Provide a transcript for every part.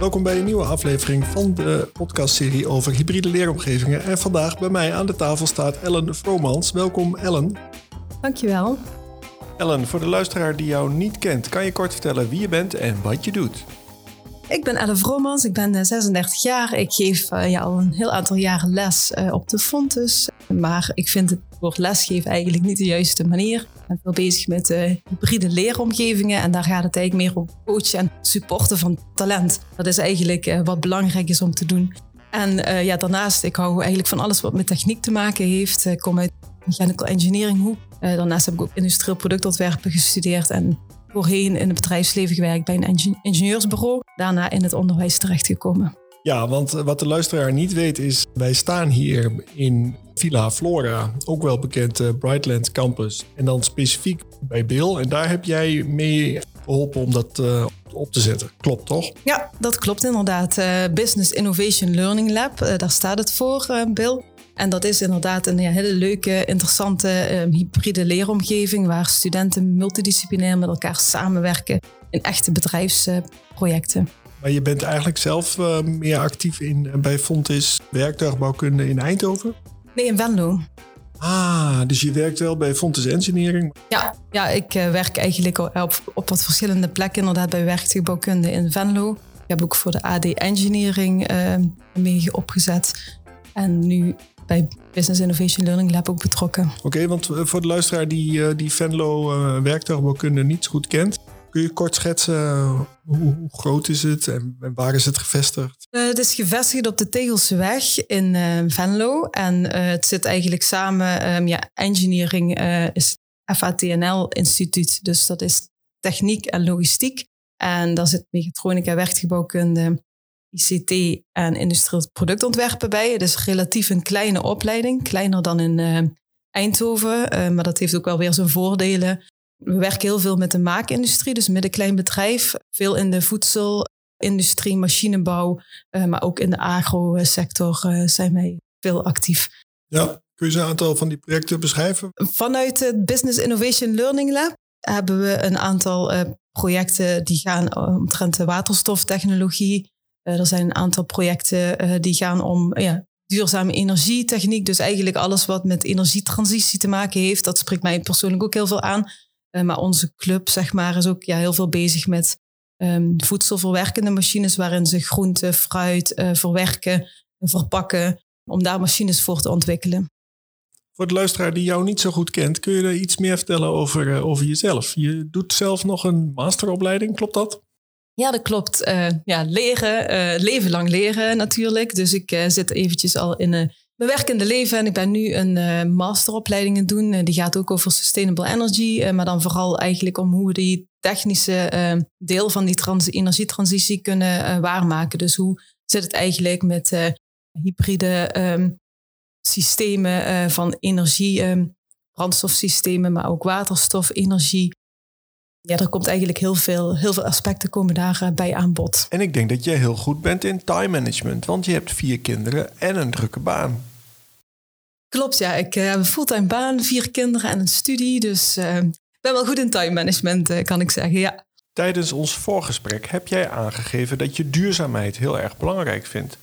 Welkom bij een nieuwe aflevering van de podcastserie over hybride leeromgevingen. En vandaag bij mij aan de tafel staat Ellen Vromans. Welkom Ellen. Dankjewel. Ellen, voor de luisteraar die jou niet kent, kan je kort vertellen wie je bent en wat je doet? Ik ben Ellen Vromans, ik ben 36 eh, jaar. Ik geef uh, ja, al een heel aantal jaren les uh, op de Fontes. Maar ik vind het woord lesgeven eigenlijk niet de juiste manier. Ik ben veel bezig met uh, hybride leeromgevingen. En daar gaat het eigenlijk meer om coachen en supporten van talent. Dat is eigenlijk wat belangrijk is om te doen. En ja, daarnaast, ik hou eigenlijk van alles wat met techniek te maken heeft. Ik kom uit mechanical engineering hoek. daarnaast heb ik ook industrieel productontwerpen gestudeerd. En voorheen in het bedrijfsleven gewerkt bij een ingenieursbureau. Daarna in het onderwijs terechtgekomen. Ja, want wat de luisteraar niet weet is, wij staan hier in Villa Flora, ook wel bekend uh, Brightland Campus. En dan specifiek bij Bill. En daar heb jij mee geholpen om dat uh, op te zetten. Klopt toch? Ja, dat klopt inderdaad. Business Innovation Learning Lab, daar staat het voor, Bill. En dat is inderdaad een hele leuke, interessante um, hybride leeromgeving waar studenten multidisciplinair met elkaar samenwerken in echte bedrijfsprojecten. Maar je bent eigenlijk zelf uh, meer actief in, bij Fontis werktuigbouwkunde in Eindhoven? Nee, in Venlo. Ah, dus je werkt wel bij Fontes Engineering? Ja, ja ik uh, werk eigenlijk op, op wat verschillende plekken. Inderdaad bij werktuigbouwkunde in Venlo. Ik heb ook voor de AD Engineering uh, mee opgezet. En nu bij Business Innovation Learning Lab ook betrokken. Oké, want eh, voor de luisteraar die, eh, die Venlo uh, werktuigbouwkunde niet zo goed kent, kun je kort schetsen hoe, hoe groot is het en, waar is het gevestigd? Uh, het is gevestigd op de Tegelseweg in uh, Venlo en het zit eigenlijk samen, um, ja, engineering is FATNL instituut, dus dat is techniek en logistiek. En daar zit mechatronica, werkgebouwkunde, ICT en industrieel productontwerpen bij. Het is relatief een kleine opleiding, kleiner dan in Eindhoven, maar dat heeft ook wel weer zijn voordelen. We werken heel veel met de maakindustrie, dus met een klein bedrijf. Veel in de voedselindustrie, machinebouw, uh, maar ook in de agrosector zijn wij veel actief. Ja, kun je een aantal van die projecten beschrijven? Vanuit het Business Innovation Learning Lab hebben we een aantal projecten die gaan omtrent de waterstoftechnologie, er zijn een aantal projecten die gaan om ja, duurzame energietechniek. Dus eigenlijk alles wat met energietransitie te maken heeft. Dat spreekt mij persoonlijk ook heel veel aan. Uh, maar onze club zeg maar, is ook ja, heel veel bezig met um, voedselverwerkende machines. Waarin ze groente, fruit verwerken, verpakken. Om daar machines voor te ontwikkelen. Voor de luisteraar die jou niet zo goed kent, kun je er iets meer vertellen over, over jezelf? Je doet zelf nog een masteropleiding, klopt dat? Ja, dat klopt. Uh, ja, leren, uh, leven lang leren natuurlijk. Dus ik uh, zit eventjes al in mijn werkende leven en ik ben nu een masteropleiding aan doen. die gaat ook over sustainable energy, maar dan vooral eigenlijk om hoe we die technische deel van die trans energietransitie kunnen waarmaken. Dus hoe zit het eigenlijk met hybride um, systemen van energie, um, brandstofsystemen, maar ook waterstof, energie ja, er komt eigenlijk heel veel, heel veel aspecten komen daarbij uh, aan bod. En ik denk dat jij heel goed bent in time management, want je hebt vier kinderen en een drukke baan. Klopt, ja. Ik uh, heb een fulltime baan, vier kinderen en een studie. Dus ik uh, ben wel goed in time management, uh, kan ik zeggen, ja. Tijdens ons voorgesprek heb jij aangegeven dat je duurzaamheid heel erg belangrijk vindt.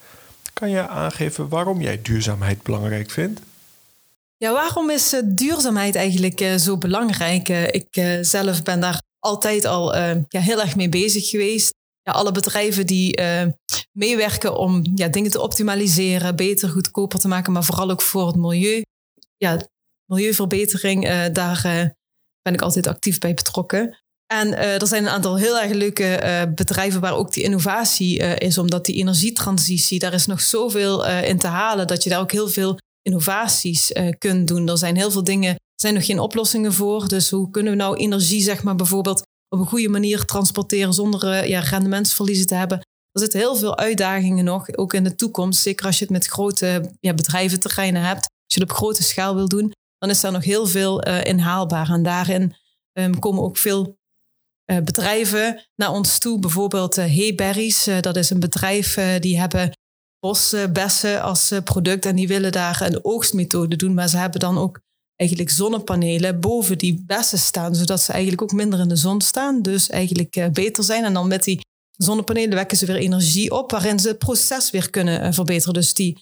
Kan je aangeven waarom jij duurzaamheid belangrijk vindt? Ja, waarom is duurzaamheid eigenlijk zo belangrijk? ik zelf ben daar altijd al uh, ja, heel erg mee bezig geweest. Ja, alle bedrijven die uh, meewerken om ja, dingen te optimaliseren, beter, goedkoper te maken, maar vooral ook voor het milieu. Ja, milieuverbetering, uh, daar ben ik altijd actief bij betrokken. En er zijn een aantal heel erg leuke bedrijven waar ook die innovatie is, omdat die energietransitie, daar is nog zoveel in te halen, dat je daar ook heel veel innovaties kunt doen. Er zijn heel veel dingen zijn nog geen oplossingen voor. Dus hoe kunnen we nou energie, zeg maar, bijvoorbeeld op een goede manier transporteren zonder uh, ja, rendementsverliezen te hebben? Er zitten heel veel uitdagingen nog, ook in de toekomst. Zeker als je het met grote ja, bedrijventerreinen hebt. Als je het op grote schaal wil doen, dan is daar nog heel veel uh, in haalbaar. En daarin um, komen ook veel uh, bedrijven naar ons toe. Bijvoorbeeld uh, Heyberries, dat is een bedrijf die hebben bosbessen als product en die willen daar een oogstmethode doen. Maar ze hebben dan ook eigenlijk zonnepanelen boven die bessen staan, zodat ze eigenlijk ook minder in de zon staan, dus eigenlijk uh, beter zijn. En dan met die zonnepanelen wekken ze weer energie op, waarin ze het proces weer kunnen uh, verbeteren. Dus die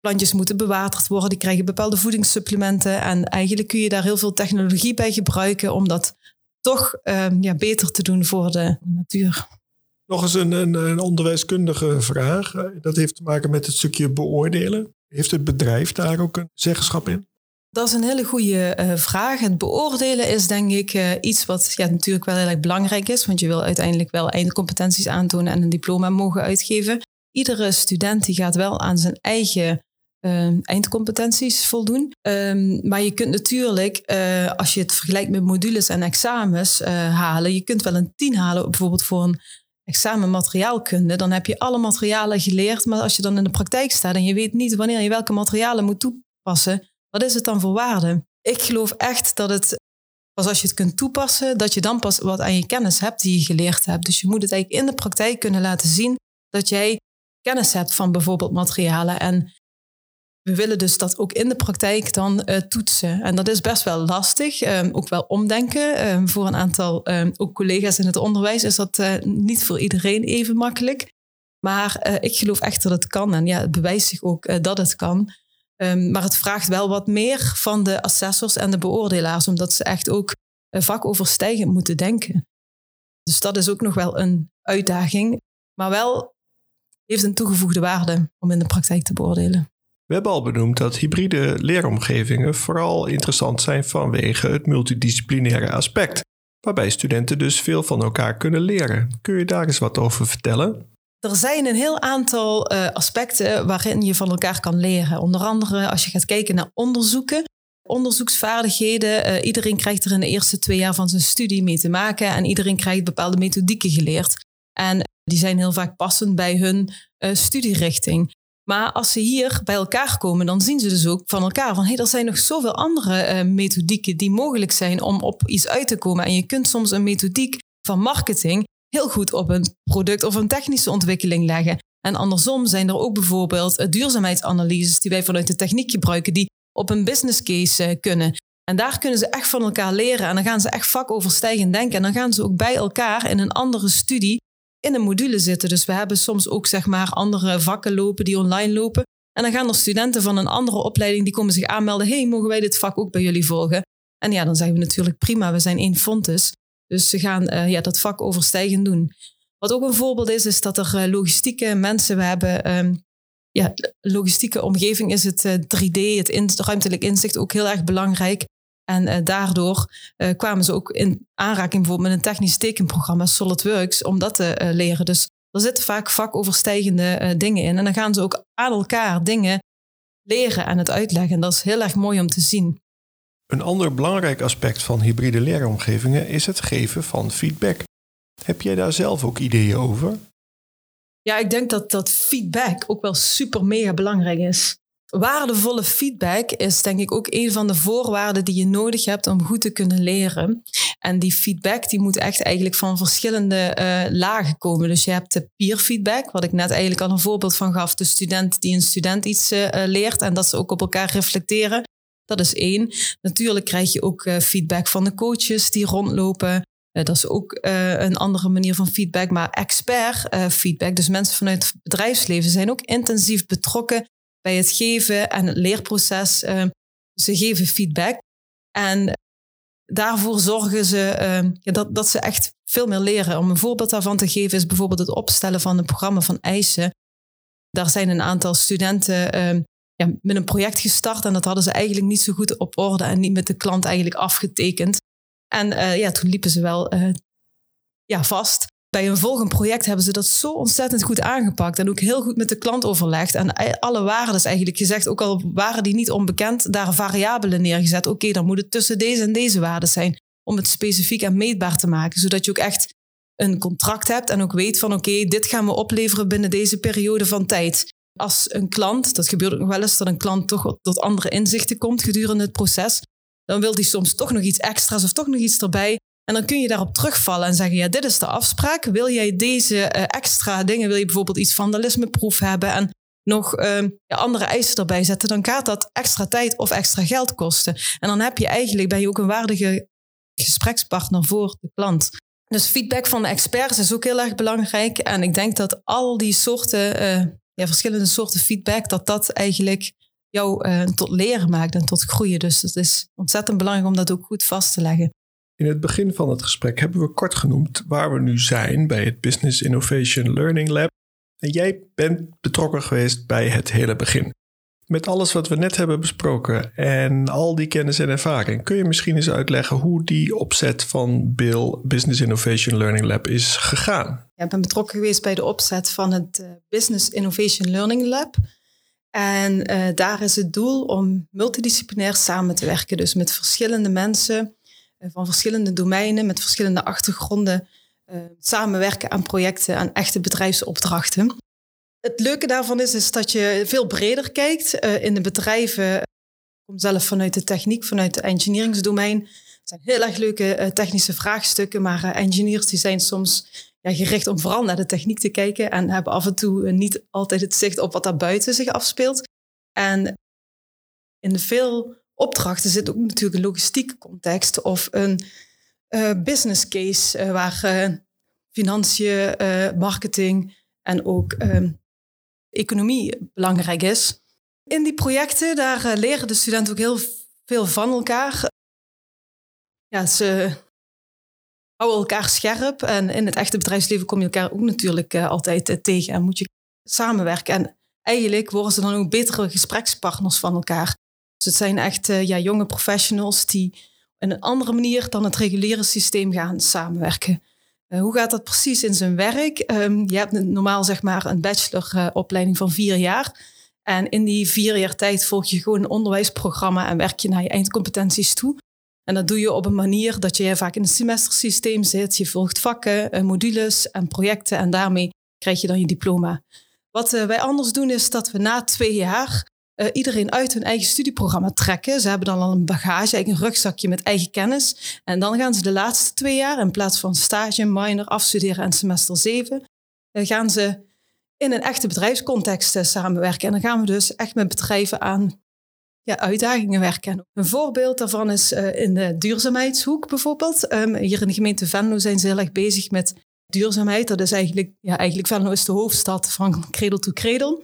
plantjes moeten bewaterd worden, die krijgen bepaalde voedingssupplementen. En eigenlijk kun je daar heel veel technologie bij gebruiken om dat toch uh, ja, beter te doen voor de natuur. Nog eens een, een, een, onderwijskundige vraag. Dat heeft te maken met het stukje beoordelen. Heeft het bedrijf daar ook een zeggenschap in? Dat is een hele goede uh, vraag. Het beoordelen is denk ik uh, iets wat ja, natuurlijk wel heel erg belangrijk is, want je wil uiteindelijk wel eindcompetenties aantonen en een diploma mogen uitgeven. Iedere student die gaat wel aan zijn eigen uh, eindcompetenties voldoen. Um, maar je kunt natuurlijk, als je het vergelijkt met modules en examens halen, je kunt wel een 10 halen bijvoorbeeld voor een examen materiaalkunde. Dan heb je alle materialen geleerd, maar als je dan in de praktijk staat en je weet niet wanneer je welke materialen moet toepassen, wat is het dan voor waarde? Ik geloof echt dat het pas als je het kunt toepassen, dat je dan pas wat aan je kennis hebt die je geleerd hebt. Dus je moet het eigenlijk in de praktijk kunnen laten zien dat jij kennis hebt van bijvoorbeeld materialen. En we willen dus dat ook in de praktijk dan uh, toetsen. En dat is best wel lastig, um, ook wel omdenken. Um, voor een aantal um, ook collega's in het onderwijs is dat uh, niet voor iedereen even makkelijk. Maar uh, ik geloof echt dat het kan. En ja, het bewijst zich ook dat het kan. Um, maar het vraagt wel wat meer van de assessors en de beoordelaars, omdat ze echt ook vakoverstijgend moeten denken. Dus dat is ook nog wel een uitdaging, maar wel heeft een toegevoegde waarde om in de praktijk te beoordelen. We hebben al benoemd dat hybride leeromgevingen vooral interessant zijn vanwege het multidisciplinaire aspect, waarbij studenten dus veel van elkaar kunnen leren. Kun je daar eens wat over vertellen? Er zijn een heel aantal uh, aspecten waarin je van elkaar kan leren. Onder andere als je gaat kijken naar onderzoeken. Onderzoeksvaardigheden. Uh, iedereen krijgt er in de eerste twee jaar van zijn studie mee te maken. En iedereen krijgt bepaalde methodieken geleerd. En die zijn heel vaak passend bij hun uh, studierichting. Maar als ze hier bij elkaar komen, dan zien ze dus ook van elkaar van hé, hey, er zijn nog zoveel andere methodieken die mogelijk zijn om op iets uit te komen. En je kunt soms een methodiek van marketing heel goed op een product of een technische ontwikkeling leggen. En andersom zijn er ook bijvoorbeeld eh, duurzaamheidsanalyses die wij vanuit de techniek gebruiken, die op een business case eh, kunnen. En daar kunnen ze echt van elkaar leren en dan gaan ze echt vakoverstijgend denken. En dan gaan ze ook bij elkaar in een andere studie in een module zitten. Dus we hebben soms ook zeg maar andere vakken lopen die online lopen. En dan gaan er studenten van een andere opleiding die komen zich aanmelden. hey, mogen wij dit vak ook bij jullie volgen? En ja, dan zeggen we natuurlijk prima, we zijn één fontes. Dus ze gaan uh, ja, dat vak overstijgend doen. Wat ook een voorbeeld is, is dat er uh, logistieke mensen, we hebben um, ja, logistieke omgeving is het uh, eh, 3D, het, in, het ruimtelijk inzicht ook heel erg belangrijk. En daardoor kwamen ze ook in aanraking bijvoorbeeld met een technisch tekenprogramma SolidWorks om dat te leren. Dus er zitten vaak vakoverstijgende dingen in. En dan gaan ze ook aan elkaar dingen leren en het uitleggen. En dat is heel erg mooi om te zien. Een ander belangrijk aspect van hybride leeromgevingen is het geven van feedback. Heb jij daar zelf ook ideeën over? Ja, ik denk dat dat feedback ook wel super mega belangrijk is. Waardevolle feedback is denk ik ook een van de voorwaarden die je nodig hebt om goed te kunnen leren. En die feedback die moet echt eigenlijk van verschillende uh, lagen komen. Dus je hebt de peer feedback, wat ik net eigenlijk al een voorbeeld van gaf. De student die een student iets uh, leert en dat ze ook op elkaar reflecteren. Dat is één. Natuurlijk krijg je ook uh, feedback van de coaches die rondlopen. Uh, dat is ook uh, een andere manier van feedback. Maar expert feedback, dus mensen vanuit het bedrijfsleven, zijn ook intensief betrokken bij het geven en het leerproces. ze geven feedback. En daarvoor zorgen ze dat, dat ze echt veel meer leren. Om een voorbeeld daarvan te geven is bijvoorbeeld het opstellen van een programma van eisen. Daar zijn een aantal studenten ja, met een project gestart en dat hadden ze eigenlijk niet zo goed op orde en niet met de klant eigenlijk afgetekend. En uh, ja, toen liepen ze wel uh, ja, vast. Bij een volgend project hebben ze dat zo ontzettend goed aangepakt en ook heel goed met de klant overlegd. En alle waarden eigenlijk gezegd, ook al waren die niet onbekend, daar variabelen neergezet. Oké, dan moet het tussen deze en deze waarden zijn om het specifiek en meetbaar te maken, zodat je ook echt een contract hebt en ook weet van oké, dit gaan we opleveren binnen deze periode van tijd als een klant, dat gebeurt ook nog wel eens, dat een klant toch tot andere inzichten komt gedurende het proces, dan wil die soms toch nog iets extra's of toch nog iets erbij. En dan kun je daarop terugvallen en zeggen, ja, dit is de afspraak. Wil jij deze uh, extra dingen, wil je bijvoorbeeld iets vandalismeproef hebben? En nog ehm, andere eisen erbij zetten, dan gaat dat extra tijd of extra geld kosten. En dan heb je eigenlijk, ben je ook een waardige gesprekspartner voor de klant. Dus feedback van de experts is ook heel erg belangrijk. En ik denk dat al die soorten, uh, ja, verschillende soorten feedback, dat dat eigenlijk jou uh, tot leren maakt en tot groeien. Dus het is ontzettend belangrijk om dat ook goed vast te leggen. In het begin van het gesprek hebben we kort genoemd waar we nu zijn bij het Business Innovation Learning Lab. En jij bent betrokken geweest bij het hele begin. Met alles wat we net hebben besproken en al die kennis en ervaring, kun je misschien eens uitleggen hoe die opzet van Bill Business Innovation Learning Lab is gegaan? Ik ben betrokken geweest bij de opzet van het eh, Business Innovation Learning Lab. En uh, daar is het doel om multidisciplinair samen te werken. Dus met verschillende mensen uh, van verschillende domeinen, met verschillende achtergronden, samenwerken aan projecten, aan echte bedrijfsopdrachten. Het leuke daarvan is, is dat je veel breder kijkt. Uh, in de bedrijven, ik kom zelf vanuit de techniek, vanuit het engineeringsdomein. Het zijn heel erg leuke uh, technische vraagstukken, maar uh, engineers die zijn soms ja, gericht om vooral naar de techniek te kijken en hebben af en toe niet altijd het zicht op wat daar buiten zich afspeelt. En in veel opdrachten zit ook natuurlijk een logistieke context of een business case waar financiën, marketing en ook ehm, economie belangrijk is. In die projecten, daar uh, leren de studenten ook heel veel van elkaar. Ja, ze houden elkaar scherp en in het echte bedrijfsleven kom je elkaar ook natuurlijk uh, altijd uh, tegen en moet je samenwerken. En eigenlijk worden ze dan ook betere gesprekspartners van elkaar. Dus het zijn echt ja, jonge professionals die op een andere manier dan het reguliere systeem gaan samenwerken. Uh, hoe gaat dat precies in zijn werk? Um, je hebt normaal zeg maar een bacheloropleiding van vier jaar. En in die vier jaar tijd volg je gewoon een onderwijsprogramma en werk je naar je eindcompetenties toe. En dat doe je op een manier dat je vaak in een semestersysteem zit. Je volgt vakken, uh, modules en projecten en daarmee krijg je dan je diploma. Wat wij anders doen is dat we na twee jaar uh, iedereen uit hun eigen studieprogramma trekken. Ze hebben dan al een bagage, een rugzakje met eigen kennis. En dan gaan ze de laatste twee jaar, in plaats van stage, minor, afstuderen en semester 7, uh, gaan ze in een echte bedrijfscontext uh, samenwerken. En dan gaan we dus echt met bedrijven aan ja, uitdagingen werken. Een voorbeeld daarvan is in de duurzaamheidshoek bijvoorbeeld. Um, hier in de gemeente Venlo zijn ze heel erg bezig met duurzaamheid. Dat is eigenlijk, ja, eigenlijk Venlo is de hoofdstad van cradle to cradle.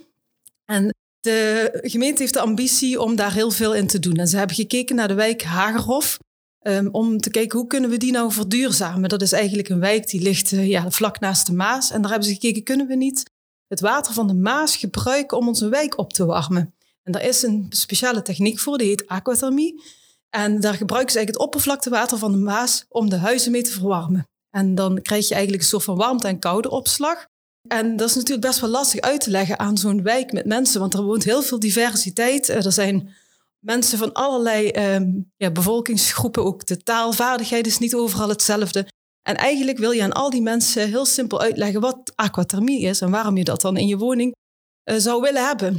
En de gemeente heeft de ambitie om daar heel veel in te doen. En ze hebben gekeken naar de wijk Hagerhof. Um, om te kijken hoe kunnen we die nou verduurzamen. Dat is eigenlijk een wijk die ligt uh, ja, vlak naast de Maas. En daar hebben ze gekeken, kunnen we niet het water van de Maas gebruiken om onze wijk op te warmen. En daar is een speciale techniek voor, die heet aquathermie. En daar gebruiken ze eigenlijk het oppervlaktewater van de Maas om de huizen mee te verwarmen. En dan krijg je eigenlijk een soort van warmte- en koude opslag. En dat is natuurlijk best wel lastig uit te leggen aan zo'n wijk met mensen, want er woont heel veel diversiteit. Eh, er zijn mensen van allerlei um, ja, bevolkingsgroepen, ook de taalvaardigheid is niet overal hetzelfde. En eigenlijk wil je aan al die mensen heel simpel uitleggen wat aquathermie is en waarom je dat dan in je woning uh, zou willen hebben.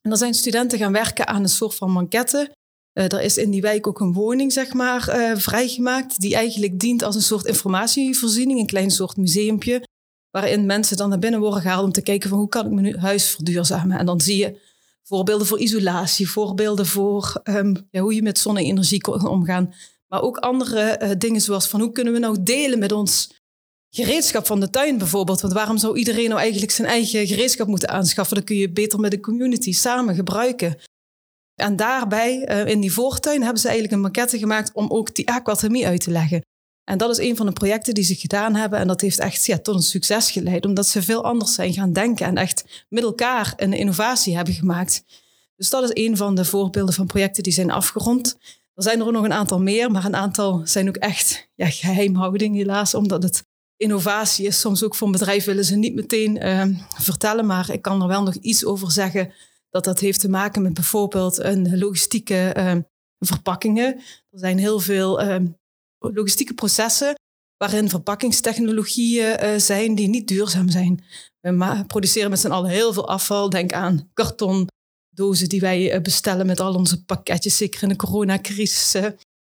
En dan zijn studenten gaan werken aan een soort van manquette. Uh, er is in die wijk ook een woning, zeg maar, vrijgemaakt, die eigenlijk dient als een soort informatievoorziening, een klein soort museumpje waarin mensen dan naar binnen worden gehaald om te kijken van hoe kan ik mijn huis verduurzamen. En dan zie je voorbeelden voor isolatie, voorbeelden voor ja, hoe je met zonne-energie kan omgaan. Maar ook andere uh, dingen zoals van hoe kunnen we nou delen met ons gereedschap van de tuin bijvoorbeeld. Want waarom zou iedereen nou eigenlijk zijn eigen gereedschap moeten aanschaffen? Dan kun je beter met de community samen gebruiken. En daarbij, uh, in die voortuin, hebben ze eigenlijk een maquette gemaakt om ook die aquathermie uit te leggen. En dat is een van de projecten die ze gedaan hebben. En dat heeft echt ja, tot een succes geleid, omdat ze veel anders zijn gaan denken en echt met elkaar een innovatie hebben gemaakt. Dus dat is een van de voorbeelden van projecten die zijn afgerond. Er zijn er nog een aantal meer, maar een aantal zijn ook echt ja, geheimhouding helaas, omdat het innovatie is. Soms ook voor een bedrijf willen ze niet meteen uh, vertellen, maar ik kan er wel nog iets over zeggen dat dat heeft te maken met bijvoorbeeld een logistieke uh, verpakkingen. Er zijn heel veel uh, logistieke processen waarin verpakkingstechnologieën uh, zijn die niet duurzaam zijn. We produceren met z'n allen heel veel afval. Denk aan kartondozen die wij uh, bestellen met al onze pakketjes. Zeker in de coronacrisis uh,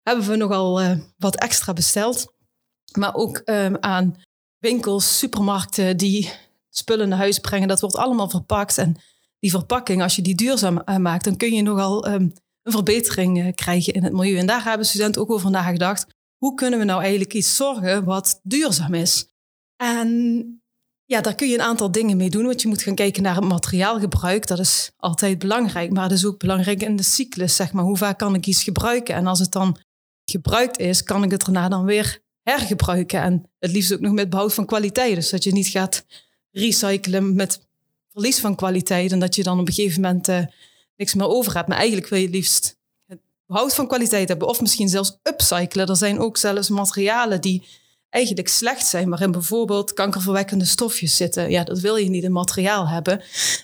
hebben we nogal wat extra besteld. Maar ook ehm, aan winkels, supermarkten die spullen naar huis brengen. Dat wordt allemaal verpakt en die verpakking, als je die duurzaam maakt, dan kun je nogal ehm, een verbetering krijgen in het milieu. En daar hebben studenten ook over nagedacht. Hoe kunnen we nou eigenlijk iets zorgen wat duurzaam is? En ja, daar kun je een aantal dingen mee doen. Want je moet gaan kijken naar het materiaalgebruik. Dat is altijd belangrijk. Maar het is ook belangrijk in de cyclus. Zeg maar, hoe vaak kan ik iets gebruiken? En als het dan gebruikt is, kan ik het daarna dan weer hergebruiken. En het liefst ook nog met behoud van kwaliteit. Dus dat je niet gaat recyclen met verlies van kwaliteit. En dat je dan op een gegeven moment uh, niks meer over hebt. Maar eigenlijk wil je het liefst behoud van kwaliteit hebben. Of misschien zelfs upcyclen. Er zijn ook zelfs materialen die eigenlijk slecht zijn, waarin bijvoorbeeld kankerverwekkende stofjes zitten. Ja, dat wil je niet in materiaal hebben.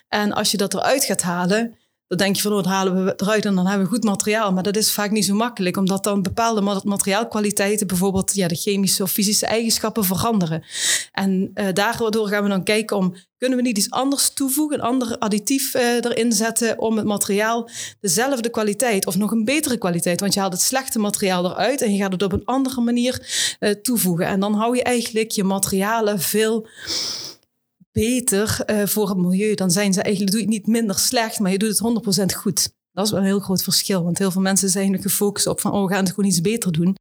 En als je dat eruit gaat halen, dan denk je van, oh, halen we eruit en dan hebben we goed materiaal. Maar dat is vaak niet zo makkelijk, omdat dan bepaalde materiaalkwaliteiten, bijvoorbeeld ja, de chemische of fysische eigenschappen veranderen. En uh, daardoor gaan we dan kijken om, kunnen we niet iets anders toevoegen, een ander additief uh, erin zetten om het materiaal dezelfde kwaliteit of nog een betere kwaliteit. Want je haalt het slechte materiaal eruit en je gaat het op een andere manier uh, toevoegen. En dan hou je eigenlijk je materialen veel beter uh, voor het milieu. Dan zijn ze eigenlijk, doe je het niet minder slecht, maar je doet het 100% goed. Dat is wel een heel groot verschil. Want heel veel mensen zijn er gefocust op van, oh, we gaan het gewoon iets beter doen.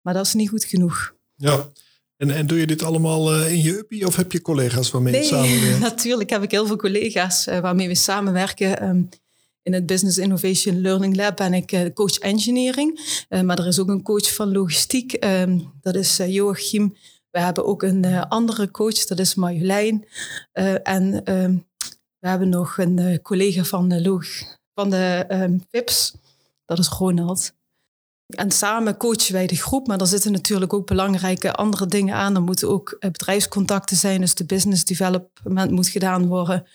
Maar dat is niet goed genoeg. Ja, en, en doe je dit allemaal uh, in je uppie of heb je collega's waarmee nee, je samenwerkt? natuurlijk heb ik heel veel collega's uh, waarmee we samenwerken. Um, in het Business Innovation Learning Lab ben ik coach engineering. maar er is ook een coach van logistiek. Um, dat is Joachim we hebben ook een uh, andere coach, dat is Marjolein. Uh, en uh, we hebben nog een eh, collega van de, Loog, van de ehm, VIPS, dat is Ronald. En samen coachen wij de groep, maar er zitten natuurlijk ook belangrijke andere dingen aan. Er moeten ook bedrijfscontacten zijn, dus de business development moet gedaan worden.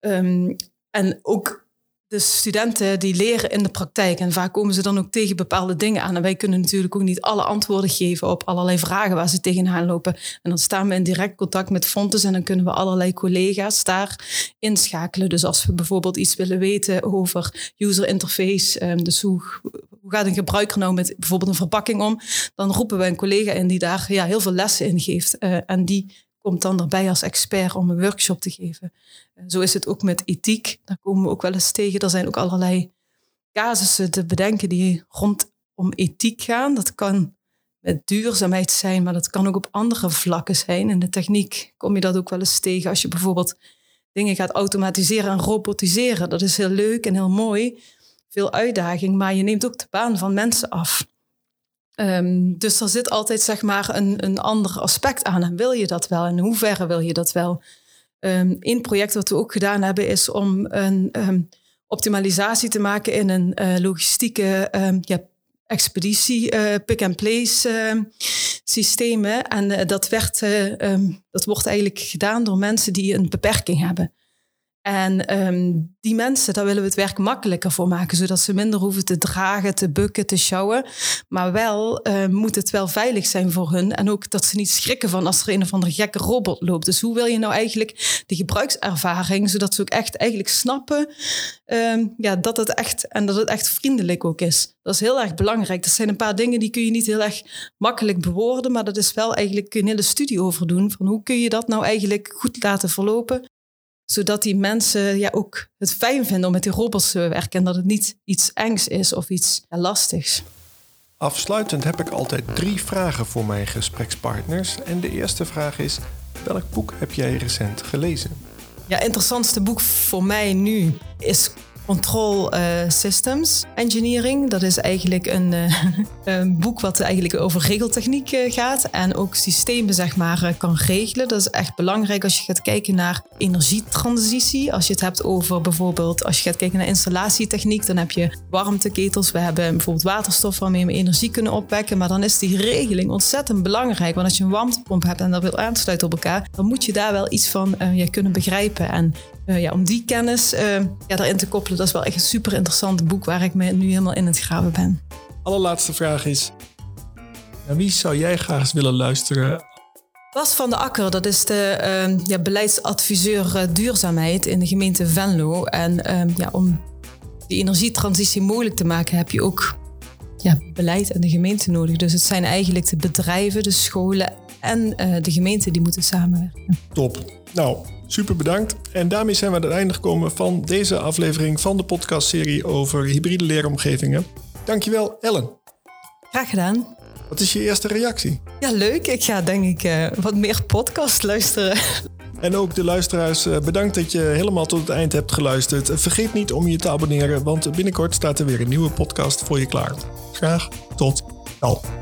Um, en ook de studenten die leren in de praktijk. En vaak komen ze dan ook tegen bepaalde dingen aan. En wij kunnen natuurlijk ook niet alle antwoorden geven op allerlei vragen waar ze tegenaan lopen. En dan staan we in direct contact met Fontes en dan kunnen we allerlei collega's daar inschakelen. Dus als we bijvoorbeeld iets willen weten over user interface, ehm, dus hoe, hoe gaat een gebruiker nou met bijvoorbeeld een verpakking om, dan roepen we een collega in die daar ja, heel veel lessen in geeft. Uh, en die komt dan erbij als expert om een workshop te geven. Zo is het ook met ethiek. Daar komen we ook wel eens tegen. Er zijn ook allerlei casussen te bedenken die rondom ethiek gaan. Dat kan met duurzaamheid zijn, maar dat kan ook op andere vlakken zijn. In de techniek kom je dat ook wel eens tegen. Als je bijvoorbeeld dingen gaat automatiseren en robotiseren. Dat is heel leuk en heel mooi. Veel uitdaging, maar je neemt ook de baan van mensen af. Um, dus er zit altijd zeg maar een, een ander aspect aan. Wil je dat wel? En in hoeverre wil je dat wel? Um, een project wat we ook gedaan hebben is om een um, optimalisatie te maken in een uh, logistieke ja, expeditie, uh, pick-and-place uh, systemen. En uh, dat, werd, dat wordt eigenlijk gedaan door mensen die een beperking hebben. En um, die mensen, daar willen we het werk makkelijker voor maken, zodat ze minder hoeven te dragen, te bukken, te sjouwen. Maar wel uh, moet het wel veilig zijn voor hun. En ook dat ze niet schrikken van als er een of andere gekke robot loopt. Dus hoe wil je nou eigenlijk de gebruikservaring, zodat ze ook echt eigenlijk snappen um, ja, dat het echt en dat het echt vriendelijk ook is. Dat is heel erg belangrijk. Dat zijn een paar dingen die kun je niet heel erg makkelijk bewoorden, maar dat is wel eigenlijk een hele studie over doen. Van hoe kun je dat nou eigenlijk goed laten verlopen? Zodat die mensen ja, ook het fijn vinden om met die robots te werken. En dat het niet iets engs is of iets lastigs. Afsluitend heb ik altijd drie vragen voor mijn gesprekspartners. En de eerste vraag is: welk boek heb jij recent gelezen? Ja, interessantste boek voor mij nu is Control uh, Systems Engineering. Dat is eigenlijk een, uh, een, boek wat eigenlijk over regeltechniek uh, gaat en ook systemen zeg maar kan regelen. Dat is echt belangrijk als je gaat kijken naar energietransitie. Als je het hebt over bijvoorbeeld als je gaat kijken naar installatietechniek, dan heb je warmteketels. We hebben bijvoorbeeld waterstof waarmee we energie kunnen opwekken, maar dan is die regeling ontzettend belangrijk. Want als je een warmtepomp hebt en dat wil aansluiten op elkaar, dan moet je daar wel iets van ja, kunnen begrijpen. En ja, om die kennis ja, daarin te koppelen, dat is wel echt een super interessant boek waar ik me nu helemaal in het graven ben. Allerlaatste vraag is: naar wie zou jij graag eens willen luisteren? Bas van de Akker, dat is de uh, ja, beleidsadviseur eh, duurzaamheid in de gemeente Venlo. En ehm, ja, om die energietransitie mogelijk te maken, heb je ook ja, beleid en de gemeente nodig. Dus het zijn eigenlijk de bedrijven, de scholen en de gemeente die moeten samenwerken. Top. Nou, super bedankt. En daarmee zijn we aan het einde gekomen van deze aflevering van de podcastserie over hybride leeromgevingen. Dankjewel, Ellen. Graag gedaan. Wat is je eerste reactie? Ja, leuk. Ik ga denk ik uh, wat meer podcast luisteren. En ook de luisteraars, uh, bedankt dat je helemaal tot het eind hebt geluisterd. Vergeet niet om je te abonneren, want binnenkort staat er weer een nieuwe podcast voor je klaar. Graag tot dan.